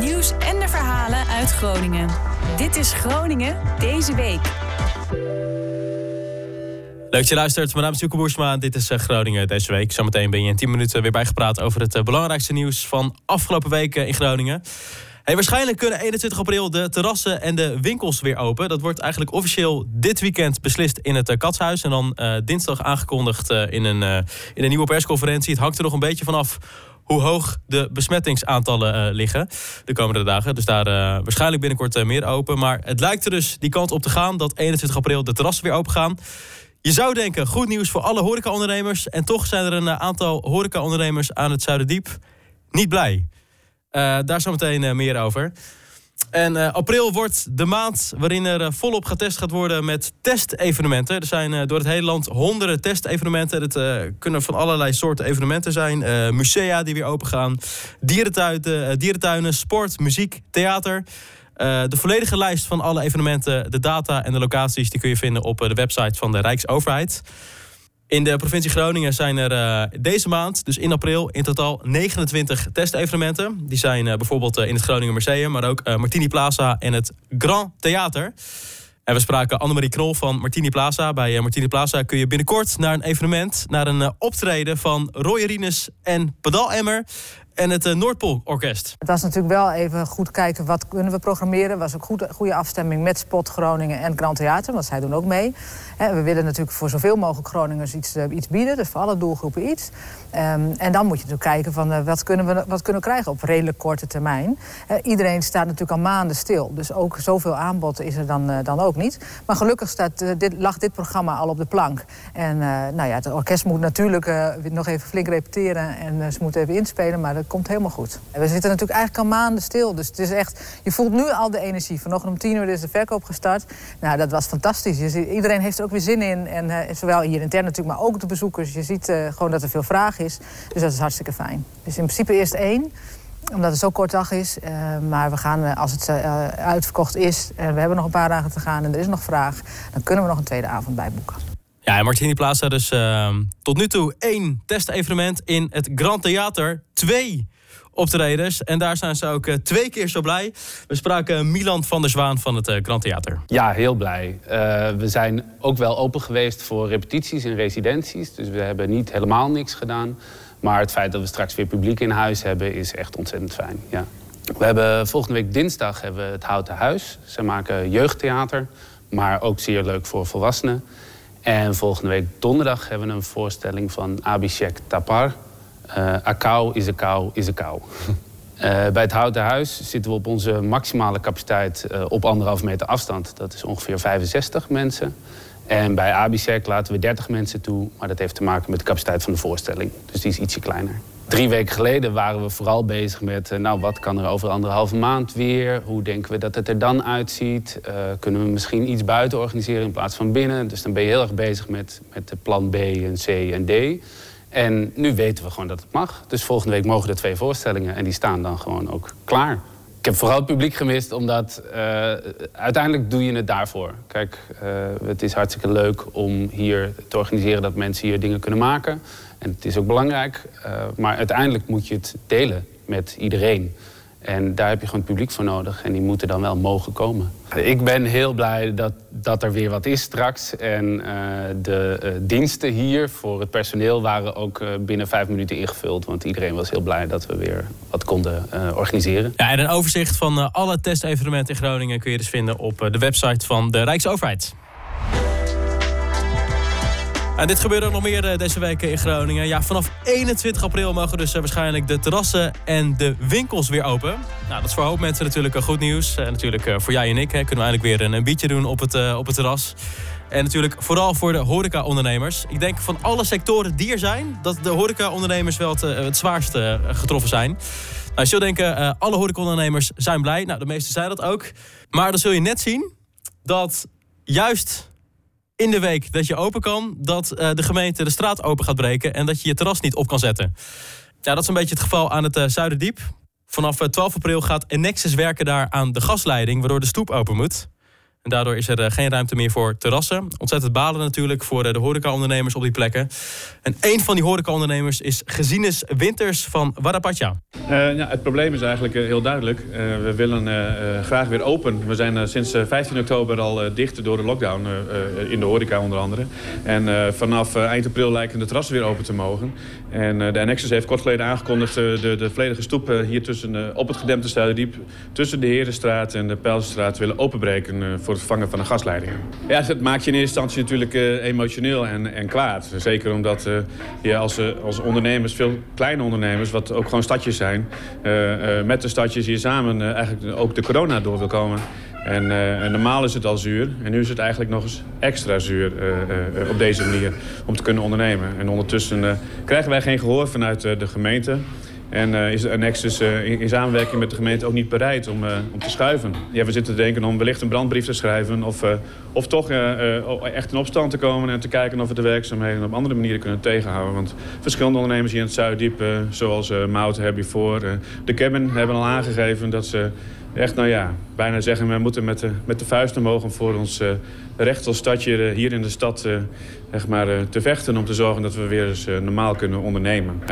nieuws en de verhalen uit Groningen. Dit is Groningen deze week. Leuk dat je luistert. Mijn naam is Joeke Boersma. Dit is eh, Groningen deze week. Zometeen ben je in 10 minuten weer bijgepraat over het eh, belangrijkste nieuws van afgelopen weken in Groningen. Hey, waarschijnlijk kunnen 21 april de terrassen en de winkels weer open. Dat wordt eigenlijk officieel dit weekend beslist in het Katshuis. En dan dinsdag aangekondigd in, een, in een nieuwe persconferentie. Het hangt er nog een beetje vanaf hoe hoog de besmettingsaantallen liggen de komende dagen. Dus daar waarschijnlijk binnenkort meer open. Maar het lijkt er dus die kant op te gaan dat 21 april de terrassen weer open gaan. Je zou denken, goed nieuws voor alle horecaondernemers. En toch zijn er een eh, aantal horecaondernemers aan het Zuiderdiep niet blij. Uh, daar zometeen meer over. En uh, april wordt de maand waarin er volop getest gaat worden met testevenementen. Er zijn door het hele land honderden testevenementen. Het kunnen van allerlei soorten evenementen zijn. musea die weer open gaan. Dierentuinen, dierentuinen, sport, muziek, theater. Eh, de volledige lijst van alle evenementen, de data en de locaties... die kun je vinden op eh, de website van de Rijksoverheid. In de provincie Groningen zijn er uh, deze maand, dus in april, in totaal 29 testevenementen. Die zijn uh, bijvoorbeeld uh, in het Groningen Museum, maar ook Martini Plaza en het Grand Theater. En we spraken Annemarie Knol van Martini Plaza. Bij Martini Plaza kun je binnenkort naar een evenement, naar een optreden van Roy Rines en Pedalemmer en het uh, Noordpoolorkest. Het was natuurlijk wel even goed kijken wat kunnen we programmeren. was ook goed, goede afstemming met Spot Groningen en Grand Theater, want zij doen ook mee. we willen natuurlijk voor zoveel mogelijk Groningers iets, uh, iets bieden, dus voor alle doelgroepen iets. Um, en dan moet je natuurlijk kijken van uh, wat, kunnen we, wat kunnen krijgen op redelijk korte termijn. iedereen staat natuurlijk al maanden stil, dus ook zoveel aanbod is er dan, dan ook niet. Maar gelukkig staat, dit, lag dit programma al op de plank. En nou ja, het orkest moet natuurlijk nog even flink repeteren en ze moeten even inspelen, maar komt helemaal goed. We zitten natuurlijk eigenlijk al maanden stil. Dus het is echt, je voelt nu al de energie. Vanochtend om tien uur is de verkoop gestart. Nou, dat was fantastisch. Je ziet, iedereen heeft er ook weer zin in. En uh, zowel hier intern natuurlijk, maar ook de bezoekers. Je ziet uh, gewoon dat er veel vraag is. Dus dat is hartstikke fijn. Dus in principe eerst één omdat het zo kort dag is. Uh, maar we gaan, als het uitverkocht is... en we hebben nog een paar dagen te gaan en er is nog vraag... dan kunnen we nog een tweede avond bijboeken. Ja, en Martini Plaza dus uh, tot nu toe één testevenement in het Grand Theater. Twee optredens. En daar zijn ze ook uh, twee keer zo blij. We spraken Milan van der Zwaan van het uh, Grand Theater. Ja, heel blij. Uh, we zijn ook wel open geweest voor repetities en residenties. Dus we hebben niet helemaal niks gedaan. Maar het feit dat we straks weer publiek in huis hebben... is echt ontzettend fijn, ja. We hebben volgende week dinsdag hebben we het Houten Huis. Ze maken jeugdtheater, maar ook zeer leuk voor volwassenen. En volgende week donderdag hebben we een voorstelling van Abhishek Tapar. Uh, a cow is a cow is cow. Uh, bij het Houten Huis zitten we op onze maximale capaciteit uh, op anderhalve meter afstand. Dat is ongeveer 65 mensen. En bij Abhishek laten we 30 mensen toe, maar dat heeft te maken met de capaciteit van de voorstelling. Dus die is ietsje kleiner. Drie weken geleden waren we vooral bezig met... nou, wat kan er over anderhalve maand weer? Hoe denken we dat het er dan uitziet? Uh, kunnen we misschien iets buiten organiseren in plaats van binnen? Dus dan ben je heel erg bezig met, met plan B en C en D. En nu weten we gewoon dat het mag. Dus volgende week mogen er twee voorstellingen en die staan dan gewoon ook klaar. Ik heb vooral het publiek gemist, omdat uh, uiteindelijk doe je het daarvoor. Kijk, uh, het is hartstikke leuk om hier te organiseren dat mensen hier dingen kunnen maken. En het is ook belangrijk, uh, maar uiteindelijk moet je het delen met iedereen. En daar heb je gewoon het publiek voor nodig. En die moeten dan wel mogen komen. Ik ben heel blij dat, dat er weer wat is straks. En uh, de uh, diensten hier voor het personeel waren ook uh, binnen vijf minuten ingevuld. Want iedereen was heel blij dat we weer wat konden organiseren. Ja, en een overzicht van alle testevenementen in Groningen kun je dus vinden op de website van de Rijksoverheid. En dit gebeurt ook nog meer eh, deze week in Groningen. Ja, vanaf 21 april mogen dus eh, waarschijnlijk de terrassen en de winkels weer open. Nou, dat is voor hoop mensen natuurlijk goed nieuws. En natuurlijk voor jij en ik hè, kunnen we eindelijk weer een, een biertje doen op het, op het terras. En natuurlijk vooral voor de horeca-ondernemers. Ik denk van alle sectoren die er zijn... dat de horeca-ondernemers wel het, het zwaarst getroffen zijn. Nou, je zult denken, alle horeca-ondernemers zijn blij. Nou, de meeste zijn dat ook. Maar dan zul je net zien dat juist in de week dat je open kan, dat uh, de gemeente de straat open gaat breken en dat je je terras niet op kan zetten. Ja, dat is een beetje het geval aan het uh, Zuiderdiep. Vanaf 12 eh, april gaat Enexis werken daar aan de gasleiding, waardoor de stoep open moet. En daardoor is er geen ruimte meer voor terrassen. Ontzettend balen natuurlijk voor de horecaondernemers op die plekken. En een van die horecaondernemers is Gezienes Winters van Warapatja. ja, het probleem is eigenlijk heel duidelijk. we willen graag weer open. We zijn sinds 15 oktober al dicht door de lockdown in de horeca onder andere. En vanaf eind april lijken de terrassen weer open te mogen. En de Annexus heeft kort geleden aangekondigd de, de volledige stoep hier tussen, op het gedempte Zuiderdiep... tussen de Herenstraat en de Pelsenstraat willen openbreken het vervangen van de gasleidingen. Ja, dat maakt je in eerste instantie natuurlijk emotioneel en, en kwaad. Zeker omdat je als, als ondernemers, veel kleine ondernemers, wat ook gewoon stadjes zijn... met de stadjes hier samen eigenlijk ook de corona door wil komen... En, normaal is het al zuur. En nu is het eigenlijk nog eens extra zuur op deze manier om te kunnen ondernemen. En ondertussen krijgen wij geen gehoor vanuit de gemeente. En uh, is Nexus uh, in, in, samenwerking met de gemeente ook niet bereid om, uh, om te schuiven. Ja, we zitten te denken om wellicht een brandbrief te schrijven... of, of toch echt in opstand te komen en te kijken of we de werkzaamheden op andere manieren kunnen tegenhouden. Want verschillende ondernemers hier in het Zuiddiep, zoals Mout, Herbivore, de Cabin... hebben al aangegeven dat ze echt, nou ja, bijna zeggen... we moeten met de, met de vuist omhoog om voor ons recht als stadje hier in de stad maar, te vechten... om te zorgen dat we weer eens normaal kunnen ondernemen.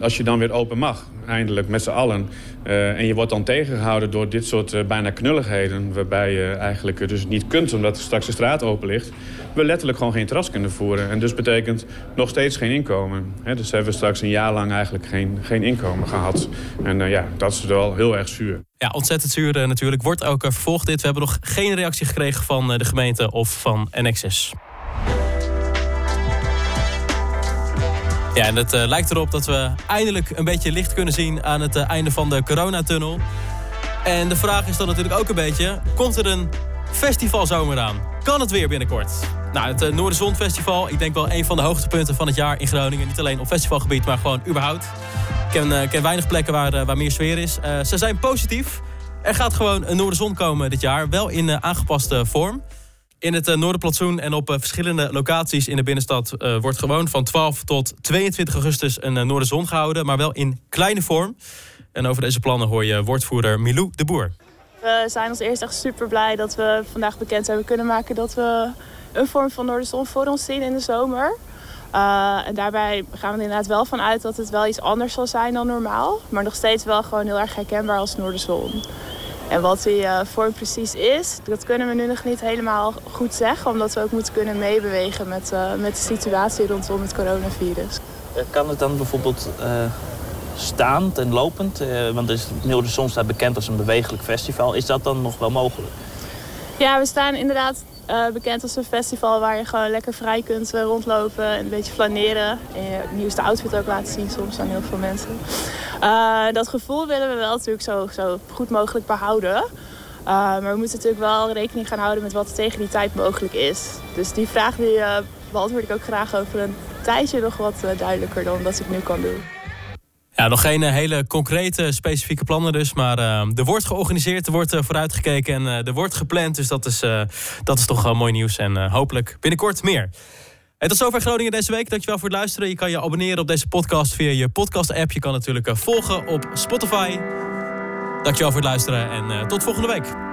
als je dan weer open mag, eindelijk met z'n allen... en je wordt dan tegengehouden door dit soort bijna knulligheden... waarbij je eigenlijk dus niet kunt omdat straks de straat open ligt... we letterlijk gewoon geen terras kunnen voeren. En dus betekent nog steeds geen inkomen. dus hebben we straks een jaar lang eigenlijk geen, geen inkomen gehad. En ja, dat is wel heel erg zuur. Ja, ontzettend zuur natuurlijk. Wordt ook vervolgd dit. We hebben nog geen reactie gekregen van de gemeente of van NXS. Ja, en het uh, lijkt erop dat we eindelijk een beetje licht kunnen zien aan het uh, einde van de coronatunnel. En de vraag is dan natuurlijk ook een beetje, komt er een festivalzomer aan? Kan het weer binnenkort? Nou, het uh, Noorderzon Festival, ik denk wel een van de hoogtepunten van het jaar in Groningen. Niet alleen op festivalgebied, maar gewoon überhaupt. Ik ken, ken weinig plekken waar, waar meer sfeer is. ze zijn positief. Er gaat gewoon een Noorderzon komen dit jaar, wel in aangepaste vorm. In het uh, Noorderplantsoen en op uh, verschillende locaties in de binnenstad uh, wordt gewoon van 12 tot 22 augustus een Noorderzon gehouden, maar wel in kleine vorm. En over deze plannen hoor je woordvoerder Milou de Boer. We zijn als eerst echt super blij dat we vandaag bekend hebben kunnen maken dat we een vorm van Noorderzon voor ons zien in de zomer. en daarbij gaan we er inderdaad wel van uit dat het wel iets anders zal zijn dan normaal, maar nog steeds wel gewoon heel erg herkenbaar als Noorderzon. En wat die uh, vorm precies is, dat kunnen we nu nog niet helemaal goed zeggen. Omdat we ook moeten kunnen meebewegen met, uh, met de situatie rondom het coronavirus. Kan het dan bijvoorbeeld uh, staand en lopend? want is Nieuwe Zon staat bekend als een bewegelijk festival. Is dat dan nog wel mogelijk? Ja, we staan inderdaad uh, bekend als een festival waar je gewoon lekker vrij kunt uh, rondlopen en een beetje flaneren. En je nieuwste outfit ook laten zien soms aan heel veel mensen. Uh, dat gevoel willen we wel natuurlijk zo, zo goed mogelijk behouden. maar we moeten natuurlijk wel rekening gaan houden met wat er tegen die tijd mogelijk is. Dus die vraag die, beantwoord ik ook graag over een tijdje nog wat duidelijker dan dat ik nu kan doen. Ja, nog geen eh, hele concrete, specifieke plannen dus. Maar uh, er wordt georganiseerd, er wordt uh, vooruitgekeken en er wordt gepland. Dus dat is, dat is toch mooi nieuws. En hopelijk binnenkort meer. En tot zover Groningen deze week. Dankjewel voor het luisteren. Je kan je abonneren op deze podcast via je podcast-app. Je kan natuurlijk volgen op Spotify. Dankjewel voor het luisteren en tot volgende week.